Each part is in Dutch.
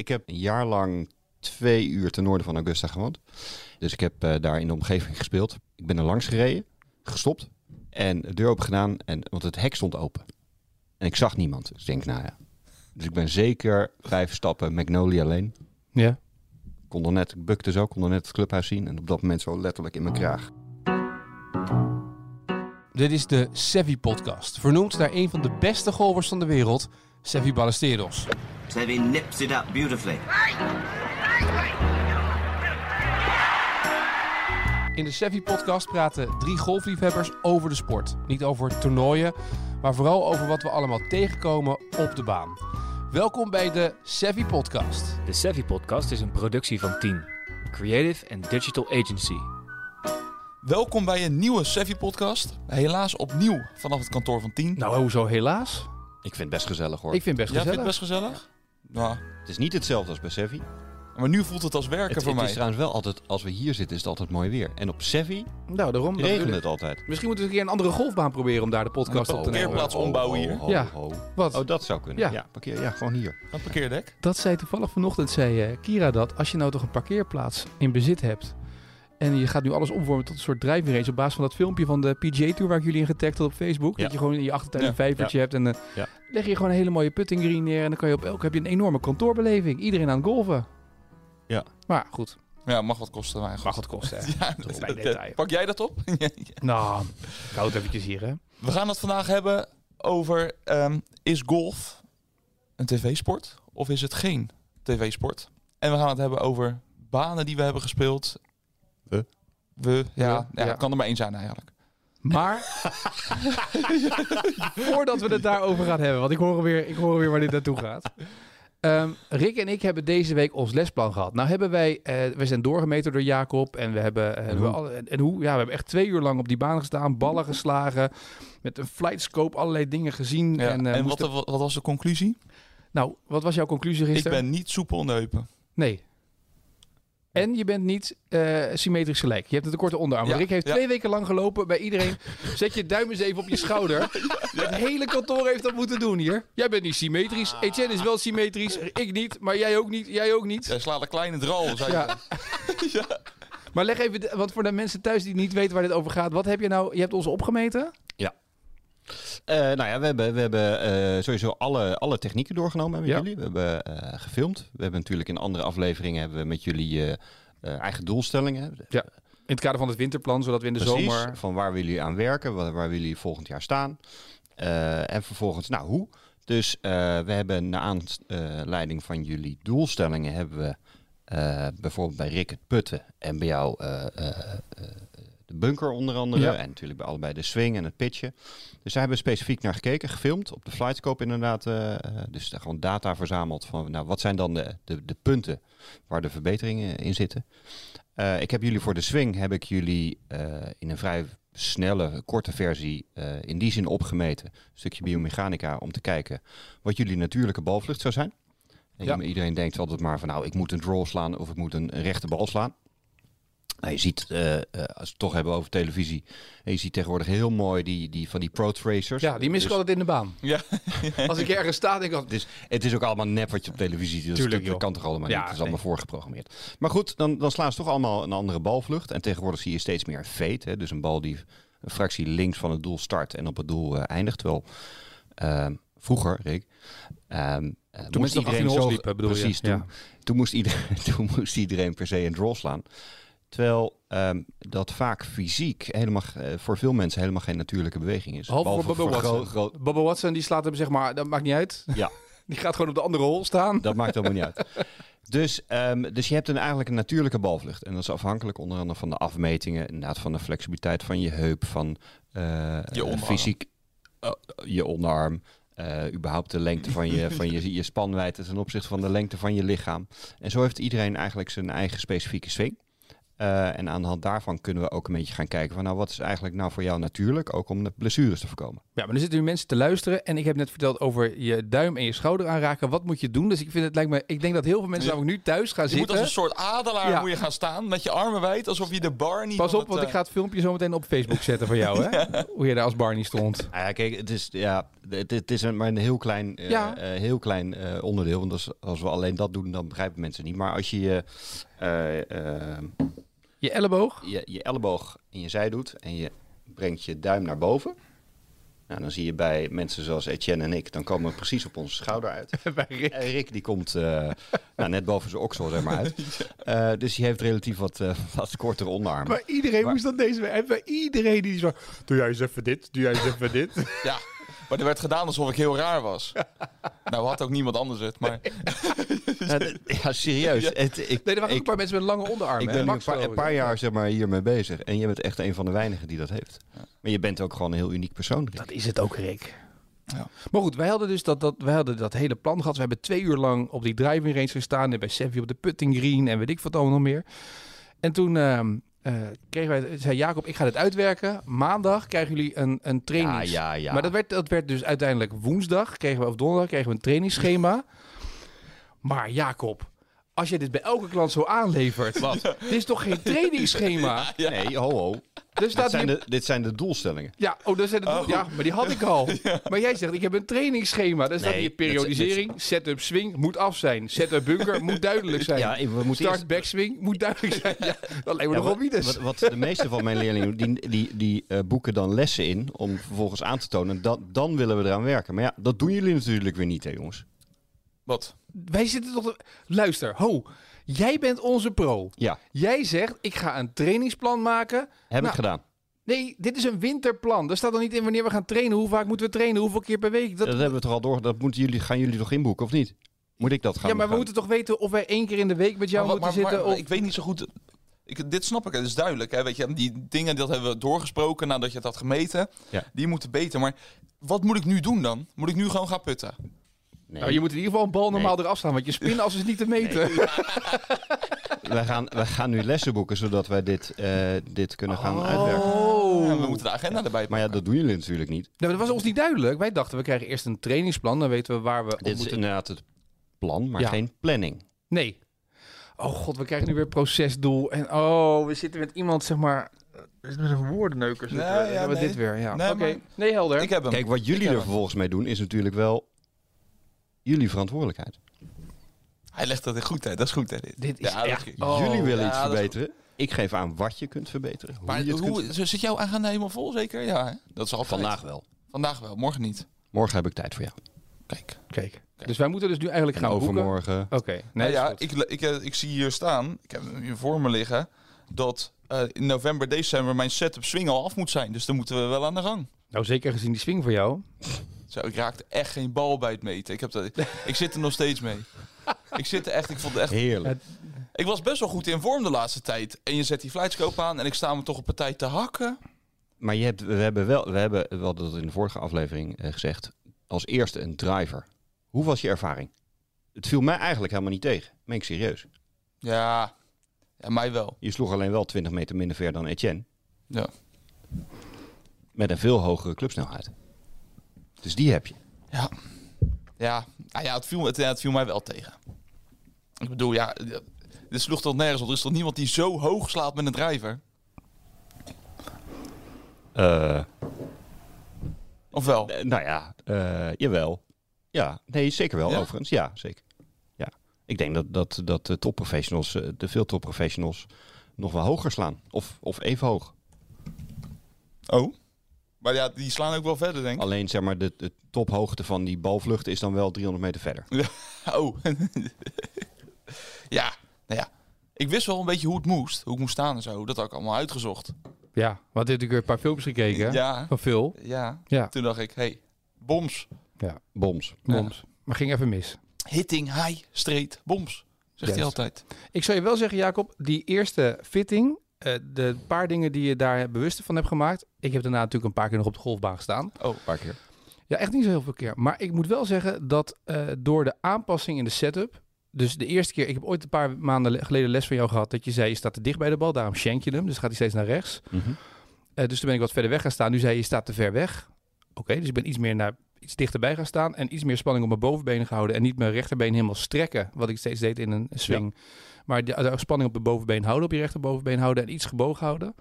Ik heb een jaar lang twee uur ten noorden van Augusta gewoond. Dus ik heb eh, daar in de omgeving gespeeld. Ik ben er langs gereden, gestopt en de deur open gedaan. En, want het hek stond open. En ik zag niemand. Dus ik denk, nou ja. Dus ik ben zeker vijf stappen Magnolia alleen. Ja. Kon er net, ik bukte zo, kon er net het clubhuis zien. En op dat moment zo letterlijk in mijn kraag. Dit is de Sevi podcast. Vernoemd naar een van de beste golvers van de wereld, Sevi Ballesteros. Sevi nips it up beautifully. In de Sevi podcast praten drie golfliefhebbers over de sport. Niet over toernooien, maar vooral over wat we allemaal tegenkomen op de baan. Welkom bij de Sevi podcast. De Savvy Podcast is een productie van Tien, creative and digital agency. Welkom bij een nieuwe Sevi podcast. Helaas opnieuw vanaf het kantoor van 10. Nou, hoezo helaas? Ik vind het best gezellig hoor. Ik vind het best Jij gezellig. vindt het best gezellig? Nou, Het is niet hetzelfde als bij Sevi. maar nu voelt het als werken Het, voor het mij. is trouwens wel altijd, als we hier zitten, is het altijd mooi weer. En op Sevi Nou, daarom. dat regent bedoel ik. het altijd. Misschien moeten we een keer een andere golfbaan proberen om daar de podcast Een op te nemen. parkeerplaats ombouwen hier. Ja. Wat? Oh, dat zou kunnen. Ja. Ja, parkeer, ja gewoon hier. Een parkeerdek. Dat zei toevallig vanochtend, zei eh, Kira dat. Als je nou toch een parkeerplaats in bezit hebt. En je gaat nu alles omvormen tot een soort driving. Op basis van dat filmpje van de PGA Tour waar ik jullie in getagd had op Facebook. Ja. Dat je gewoon in je achtertuin Ja. een vijvertje hebt. En dan Ja. leg je gewoon een hele mooie putting green neer. En dan kan je op elk heb je een enorme kantoorbeleving. Iedereen aan het golven. Ja. Maar goed, Ja, mag wat kosten. Maar mag het kosten. Ja, dat- detail. pak jij dat op? Nou, ik houd eventjes hier hè. We gaan het vandaag hebben over... ehm, is golf een tv-sport of is het geen tv-sport? En we gaan het hebben over banen die we hebben gespeeld. We? We, ja, ja, ja. kan er maar één zijn eigenlijk. Maar, voordat we het daarover gaan hebben, want ik hoor weer, ik hoor weer waar dit naartoe gaat. Ehm, Rick en ik hebben deze week ons lesplan gehad. Nou hebben wij, eh, we zijn doorgemeten door Jacob en we hebben, eh, we hoe? alle- en, en hoe? Ja, we hebben echt twee uur lang op die baan gestaan, ballen geslagen, met een flightscope allerlei dingen gezien. Ja, en, en eh, wat, moesten- wat, was de conclusie? Nou, wat was jouw conclusie Ik gisteren? ben niet soepel heupen. Nee. En je bent niet eh, symmetrisch gelijk. Je hebt een te korte onderarm. Ja, Rick heeft ja. twee weken lang gelopen bij iedereen. Zet je duim eens even op je schouder. Het hele kantoor heeft dat moeten doen hier. Jij bent niet symmetrisch. Etienne is wel symmetrisch. Ik niet, maar jij ook niet. Jij ook niet. Jij slaat een kleine zei Ja. Maar leg even, want voor de mensen thuis die niet weten waar dit over gaat. Wat heb je nou? Je hebt ons opgemeten. Eh, nou ja, we hebben, we hebben eh, sowieso alle, alle technieken doorgenomen met Ja. jullie. We hebben eh, gefilmd. We hebben natuurlijk in andere afleveringen hebben we met jullie eigen doolstellingen. Ja. In het kader van het winterplan, zodat we in de Precies, zomer... van waar willen jullie aan werken, waar, waar willen jullie volgend jaar staan. En vervolgens, nou hoe? Dus we hebben naar aanleiding van jullie doelstellingen hebben we bijvoorbeeld bij Rick het putten en bij jou de bunker onder andere. Ja. En natuurlijk bij allebei de swing en het pitchen. Dus daar hebben we specifiek naar gekeken, gefilmd op de flightscope inderdaad. eh, dus daar gewoon data verzameld van nou, wat zijn dan de, de, de punten waar de verbeteringen in zitten. Eh, ik heb jullie voor de swing heb ik jullie eh, in een vrij snelle, korte versie in die zin opgemeten. Een stukje biomechanica om te kijken wat jullie natuurlijke balvlucht zou zijn. En Ja. Iedereen denkt altijd maar van nou, ik moet een draw slaan of ik moet een rechte bal slaan. Nou, je ziet, eh, eh, als we het toch hebben over televisie, en je ziet tegenwoordig heel mooi die, die van die pro tracers. Ja, die mis ik Dus- altijd in de baan. Ja. Als ik ergens sta, denk ik altijd... het is, het is ook allemaal nep wat je op televisie ziet. Dat, is- Tuurlijk, dat kan toch allemaal Ja, niet? Het is nee. allemaal voorgeprogrammeerd. Maar goed, dan, dan slaan ze toch allemaal een andere balvlucht. En tegenwoordig zie je steeds meer een. Hè? Dus een bal die een fractie links van het doel start en op het doel eh, eindigt. Terwijl ehm, vroeger, Rick... ehm, eh, Toen moest het nog 18 holes liep, hè, bedoel je? Precies, toen, Ja. toen, moest iedereen, toen moest iedereen per se een draw slaan. Terwijl ehm, dat vaak fysiek helemaal, eh, voor veel mensen helemaal geen natuurlijke beweging is. Behalve voor Bubba Watson. Bubba Watson die slaat hem zeg maar, dat maakt niet uit. ja, Die gaat gewoon op de andere hol staan. Dat maakt helemaal niet uit. Dus, ehm, dus je hebt een, eigenlijk een natuurlijke balvlucht. En dat is afhankelijk onder andere van de afmetingen, inderdaad van de flexibiliteit van je heup, van eh, Je onderarm. fysiek, eh, je onderarm. eh, überhaupt de lengte van je, van je, je spanwijdte ten opzichte van de lengte van je lichaam. En zo heeft iedereen eigenlijk zijn eigen specifieke swing. Eh, en aan de hand daarvan kunnen we ook een beetje gaan kijken van nou wat is eigenlijk nou voor jou natuurlijk, ook om de blessures te voorkomen. Ja, maar er zitten nu mensen te luisteren en ik heb net verteld over je duim en je schouder aanraken. Wat moet je doen? Dus ik vind het lijkt me, ik denk dat heel veel mensen Ja. namelijk nu thuis gaan Je moet zitten. als een soort adelaar Ja. moet je gaan staan met je armen wijd, alsof je de Barney Pas van op, het, want ik eh, ga het filmpje zo meteen op Facebook zetten van jou, hè? Hoe je daar als Barney stond. Ja, kijk, het is, ja, het, het is een, maar een heel klein, eh, Ja. heel klein eh, onderdeel. Want als, als we alleen dat doen, dan begrijpen mensen niet. Maar als je je, Je elleboog. je, je elleboog in je zij doet en je brengt je duim naar boven. Nou, dan zie je bij mensen zoals Etienne en ik, dan komen we precies op onze schouder uit. Bij Rick. En Rick die komt eh, nou, net boven zijn oksel zeg maar uit. Eh, dus die heeft relatief wat, eh, wat kortere onderarmen. Maar iedereen Maar- moest dat deze week. Bij iedereen die zo. Doe jij eens even dit. Doe jij eens even dit. Ja, maar er werd gedaan alsof ik heel raar was. nou had ook niemand anders het, maar Ja, ja, serieus. Het, ik, Nee, er waren ook een paar mensen met lange onderarmen. Ik ben nu een paar, een jaar zeg maar, hiermee bezig. En je bent echt een van de weinigen die dat heeft. Maar je bent ook gewoon een heel uniek persoon. Rick. Dat is het ook, Rick. Ja. Maar goed, wij hadden dus dat, dat, wij hadden dat hele plan gehad. We hebben twee uur lang op die driving range gestaan. En bij Sevi op de putting green en weet ik wat allemaal nog meer. En toen ehm, eh, kregen wij, zei Jacob, ik ga dit uitwerken. Maandag krijgen jullie een, een Ja, trainings... ja, ja. Maar dat werd, dat werd dus uiteindelijk woensdag, kregen we, of donderdag, kregen we een trainingsschema. Maar Jacob, als je dit bij elke klant zo aanlevert, dit is toch geen trainingsschema? Nee, ho, ho. Er Dit zijn, hier... de, dit zijn de doelstellingen. Ja, oh, dat zijn de, ja, maar die had ik al. Maar jij zegt, ik heb een trainingsschema. Daar staat Nee, hier periodisering, setup swing moet af zijn. Setup bunker moet duidelijk zijn. Ja, we moeten Start eerst- backswing moet duidelijk zijn. Ja, dat lijkt me Ja, nogal wat, wat, wat de meeste van mijn leerlingen die, die eh, boeken dan lessen in om vervolgens aan te tonen. Dat, dan willen we eraan werken. Maar ja, dat doen jullie natuurlijk weer niet, hè, jongens. wat? Wij zitten toch... Luister, ho. Jij bent onze pro. Ja, Jij zegt, ik ga een trainingsplan maken. heb Nou, ik gedaan. Nee, dit is een winterplan. Er staat er niet in wanneer we gaan trainen. Hoe vaak moeten we trainen? Hoeveel keer per week? Dat, Dat hebben we toch al door. Dat moeten jullie, gaan jullie toch inboeken, of niet? Moet ik dat gaan ja, maar we gaan- moeten toch weten of wij één keer in de week met jou Maar moeten maar- zitten. maar of... Ik weet niet zo goed. Ik, dit snap ik, het is duidelijk. Hè? Weet je, die dingen dat hebben we doorgesproken nadat je het had gemeten. Ja. Die moeten beter. Maar wat moet ik nu doen dan? Moet ik nu gewoon gaan putten? Nee. Nou, je moet in ieder geval een bal normaal Nee. eraf staan, want je spinas is niet te meten. wij, gaan, wij gaan nu lessen boeken, zodat wij dit, eh, dit kunnen gaan uitwerken. Oh. En we moeten de agenda erbij Maar ja, pakken. dat doen jullie natuurlijk niet. Nou, dat was ons niet duidelijk. Wij dachten, we krijgen eerst een trainingsplan. Dan weten we waar we op Dit is moeten... inderdaad het plan, maar Ja. geen planning. Nee. Oh god, we krijgen nu weer procesdoel. En oh, we zitten met iemand, zeg maar... Met een woordenneuker zitten Nee, we. ja, hebben we nee. dit weer, ja. Nee, Oké, maar- nee, helder. Ik heb hem. Kijk, wat jullie er vervolgens mee doen, is natuurlijk wel jullie verantwoordelijkheid. Hij legt dat goed uit. Dat is goed, hè? Dit. Dit is Ja, echt... Oh. jullie willen ja, iets is verbeteren. Ik geef aan wat je kunt verbeteren. Hoe Maar je het hoe, kunt zit jouw agenda helemaal vol, zeker? Ja, hè? dat is altijd. Vandaag wel. Vandaag wel, morgen niet. Morgen heb ik tijd voor jou. Kijk. Kijk, dus wij moeten dus nu eigenlijk En gaan boeken. overmorgen. Oké, nee, nou ja, ik, ik, eh, ik zie hier staan, ik heb hem hier voor me liggen, dat eh, in november, december mijn setup swing al af moet zijn. Dus dan moeten we wel aan de gang. Nou, zeker gezien die swing voor jou. Zo, ik raakte echt geen bal bij het meten. Ik, heb dat, ik zit er nog steeds mee. Ik zit er echt, ik vond het echt... Heerlijk. Ik was best wel goed in vorm de laatste tijd. En je zet die flightscope aan en ik sta me toch op partij te hakken. Maar je hebt, we hebben wel, we hebben, we hadden dat in de vorige aflevering eh, gezegd, als eerste een driver. Hoe was je ervaring? Het viel mij eigenlijk helemaal niet tegen. Meen ik serieus. Ja, ja mij wel. Je sloeg alleen wel 20 meter minder ver dan Etienne. Ja. Met een veel hogere clubsnelheid. Dus die heb je. Ja, ja, nou ja, het, viel, het, viel mij wel tegen. Ik bedoel, ja, dit sloeg tot nergens op. Er is toch niemand die zo hoog slaat met een driver? Eh, Of wel? eh, nou ja, eh, jawel. Ja, nee, zeker wel Ja? overigens. Ja, zeker. Ja. Ik denk dat, dat, dat de topprofessionals, eh, de veel topprofessionals, nog wel hoger slaan. Of, of even hoog. Oh. Maar ja, die slaan ook wel verder, denk ik. Alleen zeg maar, de, de tophoogte van die balvlucht is dan wel 300 meter verder. Oh. ja, nou ja. Ik wist wel een beetje hoe het moest. Hoe ik moest staan en zo. Dat had ik allemaal uitgezocht. Ja, we hadden natuurlijk weer een paar filmpjes gekeken. Ja. Van Phil. Ja. Ja. Toen dacht ik, hey, boms. Ja, Boms. boms. Maar ging even mis. Hitting, high, straight, boms. Zegt hij altijd. Ik zou je wel zeggen, Jacob, die eerste fitting, eh, de paar dingen die je daar bewust van hebt gemaakt. Ik heb daarna natuurlijk een paar keer nog op de golfbaan gestaan. Oh, Een paar keer. Ja, echt niet zo heel veel keer. Maar ik moet wel zeggen dat eh, door de aanpassing in de setup Dus de eerste keer, ik heb ooit een paar maanden le- geleden les van jou gehad dat je zei je staat te dicht bij de bal, daarom shank je hem, dus gaat hij steeds naar rechts. Mhm. Eh, dus toen ben ik wat verder weg gaan staan. Nu zei je, je staat te ver weg. Oké, dus ik ben iets meer naar iets dichterbij gaan staan en iets meer spanning op mijn bovenbenen gehouden en niet mijn rechterbeen helemaal strekken, wat ik steeds deed in een swing. Maar de, de spanning op de bovenbeen houden, op je rechterbovenbeen houden en iets gebogen houden.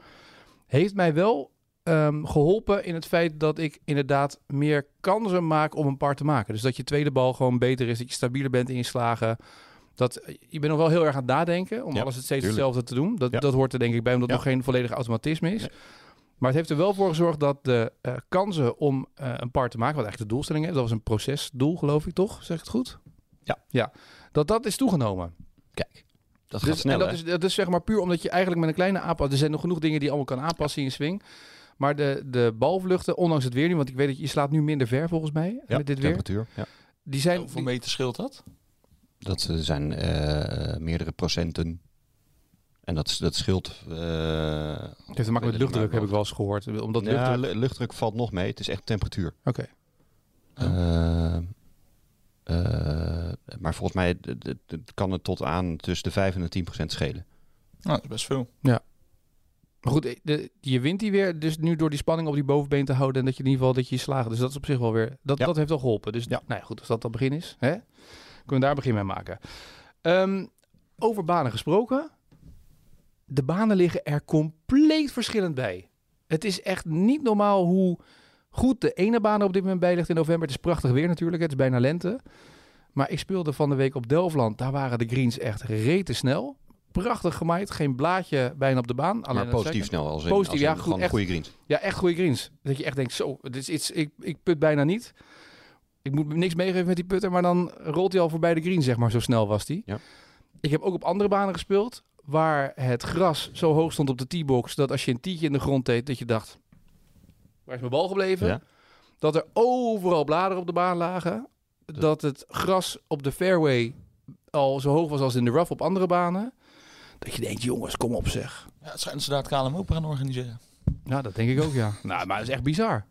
Heeft mij wel ehm, geholpen in het feit dat ik inderdaad meer kansen maak om een par te maken. Dus dat je tweede bal gewoon beter is, dat je stabieler bent in je slagen. Dat, je bent nog wel heel erg aan het nadenken om Ja, alles het steeds tuurlijk. hetzelfde te doen. Dat, Ja. dat hoort er denk ik bij, omdat het Ja. nog geen volledig automatisme is. Nee. Maar het heeft er wel voor gezorgd dat de eh, kansen om eh, een par te maken, wat eigenlijk de doelstelling is, dat was een procesdoel, geloof ik toch? Zeg ik het goed? Ja. Ja, dat dat is toegenomen. Kijk, dat Dus, gaat snel, en dat, hè? is, dat is zeg maar puur omdat je eigenlijk met een kleine aanpassing... Er zijn nog genoeg dingen die je allemaal kan aanpassen in je swing. Maar de, de balvluchten, ondanks het weer nu... want ik weet dat je, je slaat nu minder ver volgens mij Ja, met dit weer. temperatuur. Ja. Die zijn... Hoeveel die- meter scheelt dat? Dat eh, zijn eh, meerdere procenten. En dat, dat scheelt... eh, het heeft te maken met luchtdruk, heb ik wel eens gehoord. Omdat ja, luchtdruk... lu- luchtdruk valt nog mee. Het is echt temperatuur. Oké. Eh, eh, maar volgens mij kan het tot aan tussen de 5 en de 10 procent schelen. Nou, dat is best veel. Maar goed, de, je wint die weer. Dus nu door die spanning op die bovenbeen te houden... en dat je in ieder geval dat je slagen... Dus dat is op zich wel weer... Dat, Ja. dat heeft wel geholpen. Dus Ja. nou ja, goed, als dat het begin is... Hè, kunnen we daar een begin mee maken. Ehm, over banen gesproken. De banen liggen er compleet verschillend bij. Het is echt niet normaal hoe goed de ene baan er op dit moment bij ligt in november. Het is prachtig weer natuurlijk, het is bijna lente. Maar ik speelde van de week op Delftland. Daar waren de greens echt rete snel. Prachtig gemaaid, geen blaadje bijna op de baan. Maar positief snel als in, Positief, als in ja, goed, echt. goede greens. Ja, echt goede greens. Dat je echt denkt, zo, dit is iets, ik, ik put bijna niet. Ik moet niks meegeven met die putter, maar dan rolt hij al voorbij de green, zeg maar. Zo snel was hij. Ja. Ik heb ook op andere banen gespeeld, waar het gras zo hoog stond op de tee-box, dat als je een tietje in de grond deed, dat je dacht, waar is mijn bal gebleven? Ja. Dat er overal bladeren op de baan lagen. Dat het gras op de fairway al zo hoog was als in de rough op andere banen. Dat je denkt, jongens, kom op zeg. Ja, het schijnt het KLM Open gaan organiseren. Ja, dat denk ik ook, ja. nou, maar dat is echt bizar.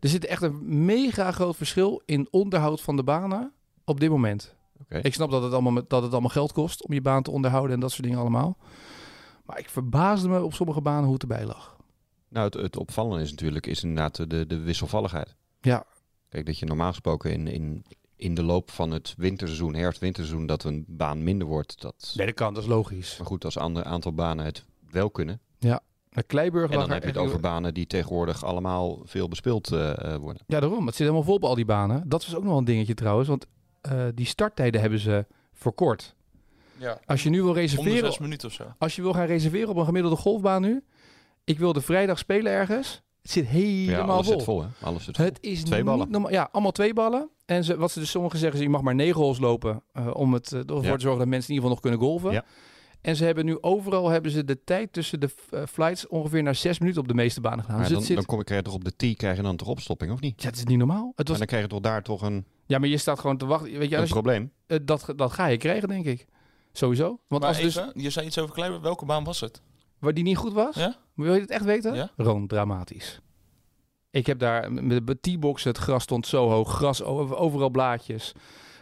Er zit echt een mega groot verschil in onderhoud van de banen op dit moment. Ik snap dat het, allemaal, dat het allemaal geld kost om je baan te onderhouden en dat soort dingen allemaal. Maar ik verbaasde me op sommige banen hoe het erbij lag. Nou, het, het opvallende is natuurlijk is inderdaad de, de wisselvalligheid. Ja, Kijk, dat je normaal gesproken in, in, in de loop van het winterseizoen, herfst-winterseizoen, dat een baan minder wordt. Dat... nee, dat kan, dat is logisch. Maar goed, als een ander aantal banen het wel kunnen. De Kleiburg En dan heb je het over banen die tegenwoordig allemaal veel bespeeld eh, eh, worden. Ja, daarom. Het zit helemaal vol op al die banen. Dat was ook nog wel een dingetje trouwens, want eh, die starttijden hebben ze verkort. Ja. Als je nu wil reserveren, minuten of zo. als je wil gaan reserveren op een gemiddelde golfbaan nu. Ik wil de vrijdag spelen ergens. Het zit Ja, helemaal alles vol. zit vol, hè? Alles zit vol. Het is Twee niet ballen. normaal. Ja, allemaal twee ballen. En ze, wat ze dus sommigen zeggen, is je mag maar negen holes lopen eh, om het, eh, ervoor Ja. te zorgen dat mensen in ieder geval nog kunnen golven. Ja. En ze hebben nu overal hebben ze de tijd tussen de eh, flights ongeveer naar zes minuten op de meeste banen gedaan. Dus dan, zit, dan kom ik, krijg je toch op de tee, krijg je dan toch opstopping, of niet? ja, het is niet normaal. Het was, En dan krijg je toch daar toch een, ja, maar je staat gewoon te wachten. Weet je, een je, probleem. dat, dat ga je krijgen, denk ik. Sowieso. Want Maar als dus, je zei iets over Kleiber. Welke baan was het? waar die niet goed was, Ja? wil je het echt weten? Ja? Gewoon dramatisch. Ik heb daar met de T-box, het gras stond zo hoog, gras over- overal blaadjes.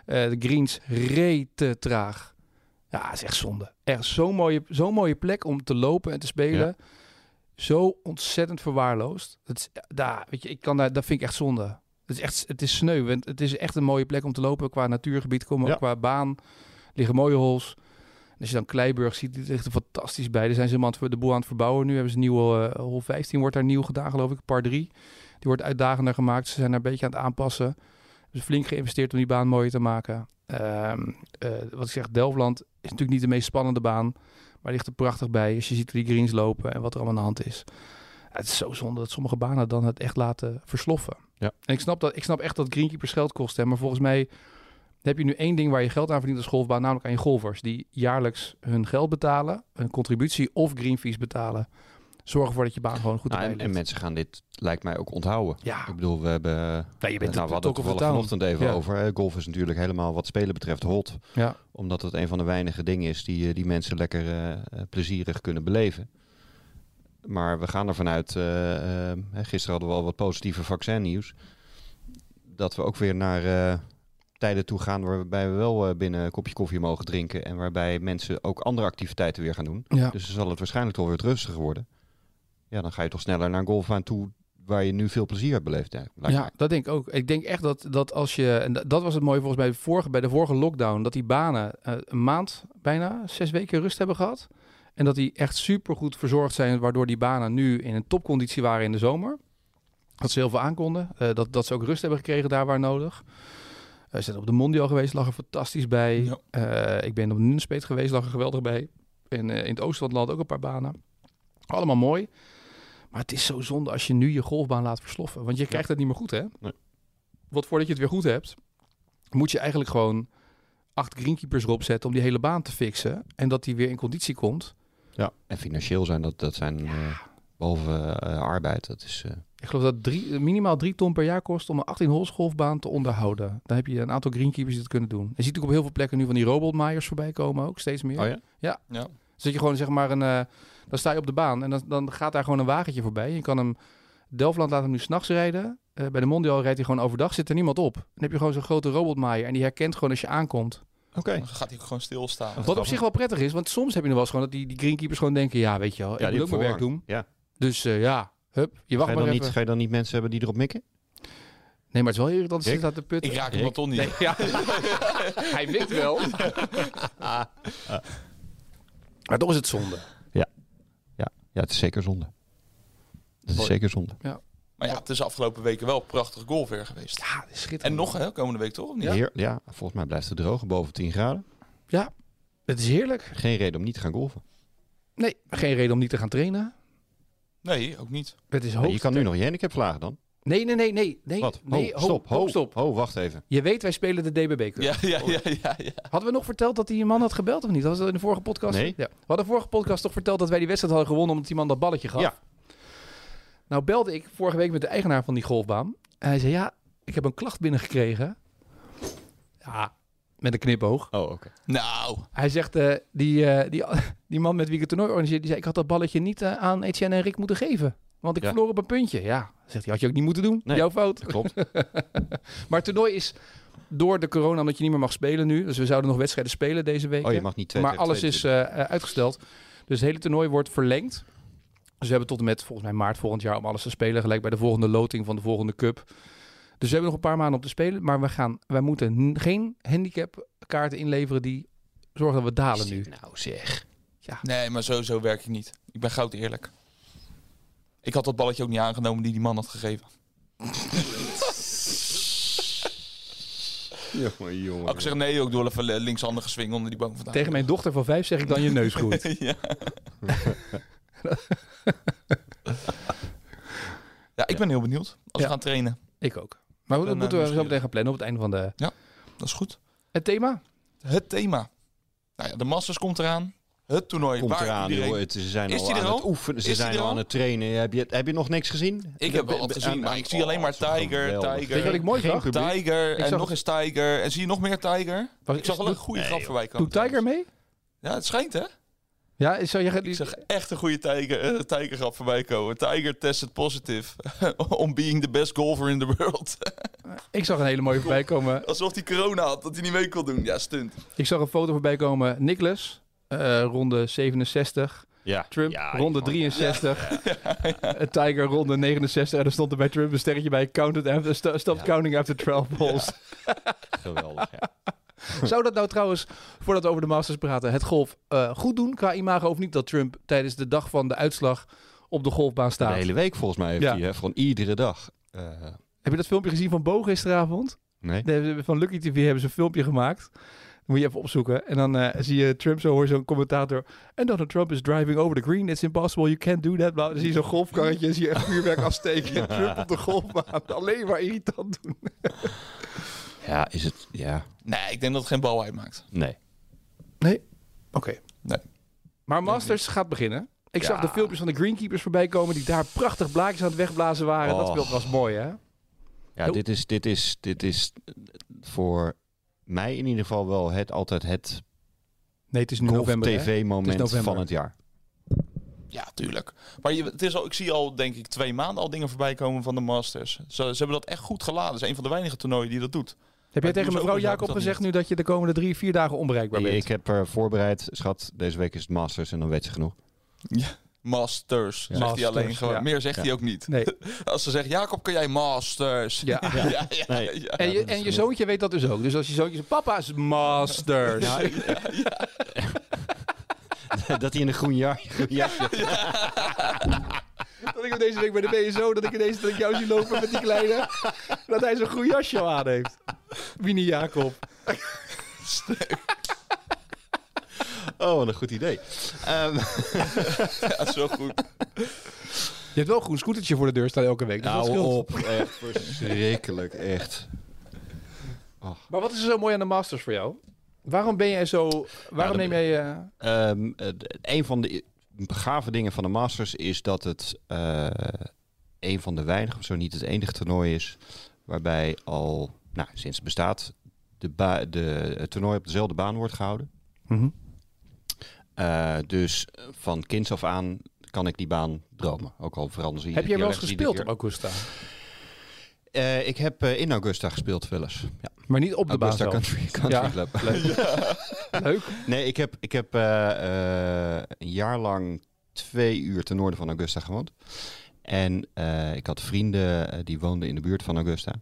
Eh, de greens rete traag. Ja, het is echt zonde. Echt zo'n mooie, zo'n mooie plek om te lopen en te spelen. Zo ontzettend verwaarloosd. Het is, daar, weet je, ik kan daar, dat vind ik echt zonde. Het is echt, het is sneu. Want het is echt een mooie plek om te lopen qua natuurgebied, komen Ja. qua baan. liggen mooie holes. En als je dan Kleiburg ziet, die ligt er fantastisch bij. Daar zijn ze de boel aan het verbouwen. Nu hebben ze een nieuwe eh, hol 15 wordt daar nieuw gedaan, geloof ik. Par 3. Die wordt uitdagender gemaakt. Ze zijn daar een beetje aan het aanpassen. Ze flink geïnvesteerd om die baan mooier te maken. Ehm, eh, wat ik zeg, Delftland is natuurlijk niet de meest spannende baan. Maar ligt er prachtig bij als je ziet hoe die greens lopen en wat er allemaal aan de hand is. Ja, het is zo zonde dat sommige banen dan het echt laten versloffen. Ja. En ik snap, dat, ik snap echt dat greenkeepers geld kosten. Maar volgens mij heb je nu één ding waar je geld aan verdient als golfbaan. Namelijk aan je golfers. Die jaarlijks hun geld betalen. Een contributie of greenfees betalen. Zorg ervoor dat je baan gewoon goed Nou, en, en mensen gaan dit, lijkt mij, ook onthouden. Ja, Ik bedoel, we hebben... ja, je bent nou, we hadden het toevallig vanochtend even Ja. over. hè. Golf is natuurlijk helemaal wat spelen betreft hot. Ja. Omdat het een van de weinige dingen is die, eh, die mensen lekker eh, eh, plezierig kunnen beleven. Maar we gaan ervan uit, eh, eh, hè, gisteren hadden we al wat positieve vaccinnieuws. Dat we ook weer naar, tijden toe gaan waarbij we wel binnen een kopje koffie mogen drinken. En waarbij mensen ook andere activiteiten weer gaan doen. Ja. Dus dan zal het waarschijnlijk toch weer rustiger worden. Ja, dan ga je toch sneller naar een golfbaan toe waar je nu veel plezier hebt beleefd. Ja, dat denk ik ook. Ik denk echt dat, dat als je... En dat- was het mooie volgens mij vorige, bij de vorige lockdown. Dat die banen eh, een maand bijna, zes weken rust hebben gehad. En dat die echt super goed verzorgd zijn. Waardoor die banen nu in een topconditie waren in de zomer. Dat ze heel veel aankonden. Eh, dat, dat ze ook rust hebben gekregen daar waar nodig. Eh, We zijn op de Mondial geweest, lag er fantastisch bij. Ja. Eh, ik ben op de Nunspeet geweest, lag er geweldig bij. En in het oosten van het land ook een paar banen. Allemaal mooi. Maar het is zo zonde als je nu je golfbaan laat versloffen. Want je krijgt het niet meer goed, hè? Nee. Want voordat je het weer goed hebt, moet je eigenlijk gewoon acht greenkeepers erop zetten om die hele baan te fixen. En dat die weer in conditie komt. Ja, en financieel zijn dat, dat zijn eh, behalve eh, arbeid. Dat is, eh, Ik geloof dat drie, minimaal drie ton per jaar kost om een 18 holes golfbaan te onderhouden. Dan heb je een aantal greenkeepers die dat kunnen doen. Je ziet ook op heel veel plekken nu van die robotmaaiers voorbij komen ook, steeds meer. Oh ja? Ja. Dus dat je gewoon zeg maar een, eh, dan sta je op de baan en dan, dan gaat daar gewoon een wagentje voorbij. Je kan hem, Delftland laat hem nu s'nachts rijden. Eh, bij de Mondial rijdt hij gewoon overdag, zit er niemand op. Dan heb je gewoon zo'n grote robotmaaier en die herkent gewoon als je aankomt. Oké. Dan gaat hij gewoon stilstaan. Wat op zich wel prettig is, want soms heb je nog wel eens gewoon dat die, die greenkeepers gewoon denken, ja weet je wel, ik Ja, moet die ook mijn werk doen. Ja. Dus eh, ja, hup, je wacht Ga je, maar dan even. niet, ga je dan niet mensen hebben die erop mikken? Nee, maar het is wel irritant je staat te putten. Ik raak hem Ik- wel toch niet. Nee, ja. Hij wikt wel. maar toch is het zonde. Ja, het is zeker zonde. Het is zeker zonde. Maar ja, het is de afgelopen weken wel prachtig golf weer geweest. Ja, schitterend. En nog, hè, komende week toch? Of niet? Ja. Heer, ja, volgens mij blijft het droog, boven 10 graden. Het is heerlijk. Geen reden om niet te gaan golfen. Nee, geen reden om niet te gaan trainen. Nee, ook niet. Het is Ja, hoogst... je kan nu nog je handicap vragen dan. Nee, nee, nee, nee. nee Wat? Nee, Ho, ho, stop, ho, ho, stop. ho, wacht even. Je weet, wij spelen de DBB Cup. Ja, ja, ja, ja. ja. Hadden we nog verteld dat die man had gebeld of niet? Dat was in de vorige podcast. Nee. Ja. We hadden vorige podcast toch verteld dat wij die wedstrijd hadden gewonnen omdat die man dat balletje gaf. Ja. Nou belde ik vorige week met de eigenaar van die golfbaan. En hij zei, ja, ik heb een klacht binnengekregen. Ja, met een knipoog. Oh, oké. Nou, Hij zegt, eh, die, eh, die, die man met wie ik het toernooi organiseerde, die zei, ik had dat balletje niet eh, aan Etienne en Rick moeten geven. Want ik Ja. verloor op een puntje. Ja, zegt hij, had je ook niet moeten doen. Nee. Jouw fout. Klopt. Maar het toernooi is door de corona, omdat je niet meer mag spelen nu. Dus we zouden nog wedstrijden spelen deze week. Oh, je mag niet twee maar alles twee is eh, eh, uitgesteld. Dus het hele toernooi wordt verlengd. Dus we hebben tot en met volgens mij maart volgend jaar om alles te spelen. Gelijk bij de volgende loting van de volgende cup. Dus we hebben nog een paar maanden om te spelen. Maar we gaan, wij moeten geen handicapkaarten inleveren die zorgen dat we dalen nu. Nou zeg. nee, maar zo, zo werk ik niet. Ik ben goud eerlijk. Ik had dat balletje ook niet aangenomen die die man had gegeven. Jongen, ik zeg nee, ook door even linkshandige swing onder die bank vandaan. Tegen mijn dochter van vijf zeg ik dan je neus goed. ja. ja, ik ben heel benieuwd als Ja. we gaan trainen. Ik ook. Maar dat moeten we eh, zo meteen gaan plannen op het einde van de... Dat is goed. Het thema? Het thema. Nou ja, de Masters komt eraan. Het toernooi Komt waar eraan, iedereen... joh. Het, ze zijn Is al aan al? het oefenen. Ze Is zijn al al? aan het trainen. Heb je, heb je nog niks gezien? Ik heb wel wat gezien, maar ik zie alleen maar Tiger. Tiger. Ik mooi zag? Tiger en nog eens Tiger. En zie je nog meer Tiger? Ik zag wel een goede grap voorbij komen. Doet Tiger mee? Ja, het schijnt hè? Ja, is zo, je, Ik zag echt een goede Tiger, eh, Tiger grap voorbij komen. Tiger tested positive on being the best golfer in the world. ik zag een hele mooie voorbij komen. Alsof hij corona had, dat hij niet mee kon doen. Ja, stunt. Ik zag een foto voorbij komen. Nicholas, eh, ronde 67. Ja. Trump, Ja, ronde die 63. Eh, Tiger, ronde 69. En er stond er bij Trump een sterretje bij. Counted after, st- stop Ja. counting after 12 balls. Geweldig, ja. Zou dat nou trouwens, voordat we over de Masters praten, het golf eh, goed doen qua imago of niet? Dat Trump tijdens de dag van de uitslag op de golfbaan De staat. hele week volgens mij heeft Ja. hij, hè, gewoon iedere dag. Heb je dat filmpje gezien van Bo gisteravond? nee. De- Van Lucky TV hebben ze een filmpje gemaakt. Moet je even opzoeken. En dan eh, zie je Trump zo, hoor zo'n commentator. En Donald Trump is driving over the green. It's impossible. You can't do that. Dan zie je zo'n golfkarretje. en zie je echt vuurwerk afsteken. En Trump op de golfbaan. Alleen maar irritant doen. Ja, is het... Ja, Nee, ik denk dat het geen bal uitmaakt. nee. Nee? Oké. Nee. Maar Masters gaat beginnen. Ik Ja. zag de filmpjes van de greenkeepers voorbij komen... die daar prachtig blaadjes aan het wegblazen waren. Dat speelt was mooi, hè? Ja, dit is, dit, is, dit is voor mij in ieder geval wel het, altijd het Nee, het is nu november, hè? tv-moment Het is november. van het jaar. Ja, tuurlijk. Maar je, het is al, ik zie al, denk ik, twee maanden al dingen voorbij komen van de Masters. Ze, ze hebben dat echt goed geladen. Het is een van de weinige toernooien die dat doet. Heb jij tegen mevrouw Jacob gezegd niet. nu dat je de komende drie, vier dagen onbereikbaar bent? Ik heb er voorbereid, schat, deze week is het Masters en dan weet ze genoeg. Masters, Ja. zegt hij alleen Masters, gewoon. ja. Meer zegt Ja. hij ook niet. Nee. Als ze zegt, Jacob, kan jij Masters? Ja. ja, ja, ja, Nee. ja. En, je, en je zoontje weet dat dus ook. Dus als je zoontje zegt, papa is masters. dat hij in een groen, jasje... Dat ik deze week bij de BSO, dat ik ineens dat ik jou zie lopen met die kleine. Dat hij zo'n groen jasje aan heeft. Winnie Jacob. Oh, wat een goed idee. Ehm, Ja, zo goed. Je hebt wel een groen scootertje voor de deur staan elke week. Dus dat nou op, echt verschrikkelijk, echt. Maar wat is er zo mooi aan de Masters voor jou? Waarom ben jij zo... Waarom dan neem jij... eh, Ehm, eh, d- een van de gave dingen van de Masters is dat het eh, een van de weinige, of zo niet het enige toernooi is, waarbij al nou, sinds het bestaat de, de, het toernooi op dezelfde baan wordt gehouden. mhm. Eh, dus van kinds af aan kan ik die baan dromen. Ook al veranderen ze Heb jij wel eens gespeeld op Augusta? Eh, ik heb eh, in Augusta gespeeld wel eens. Ja. Maar niet op de baan Augusta zelf. Country, Country Ja. Club. Leuk. Nee, ik heb, ik heb een jaar lang twee uur ten noorden van Augusta gewoond. En ik had vrienden die woonden in de buurt van Augusta.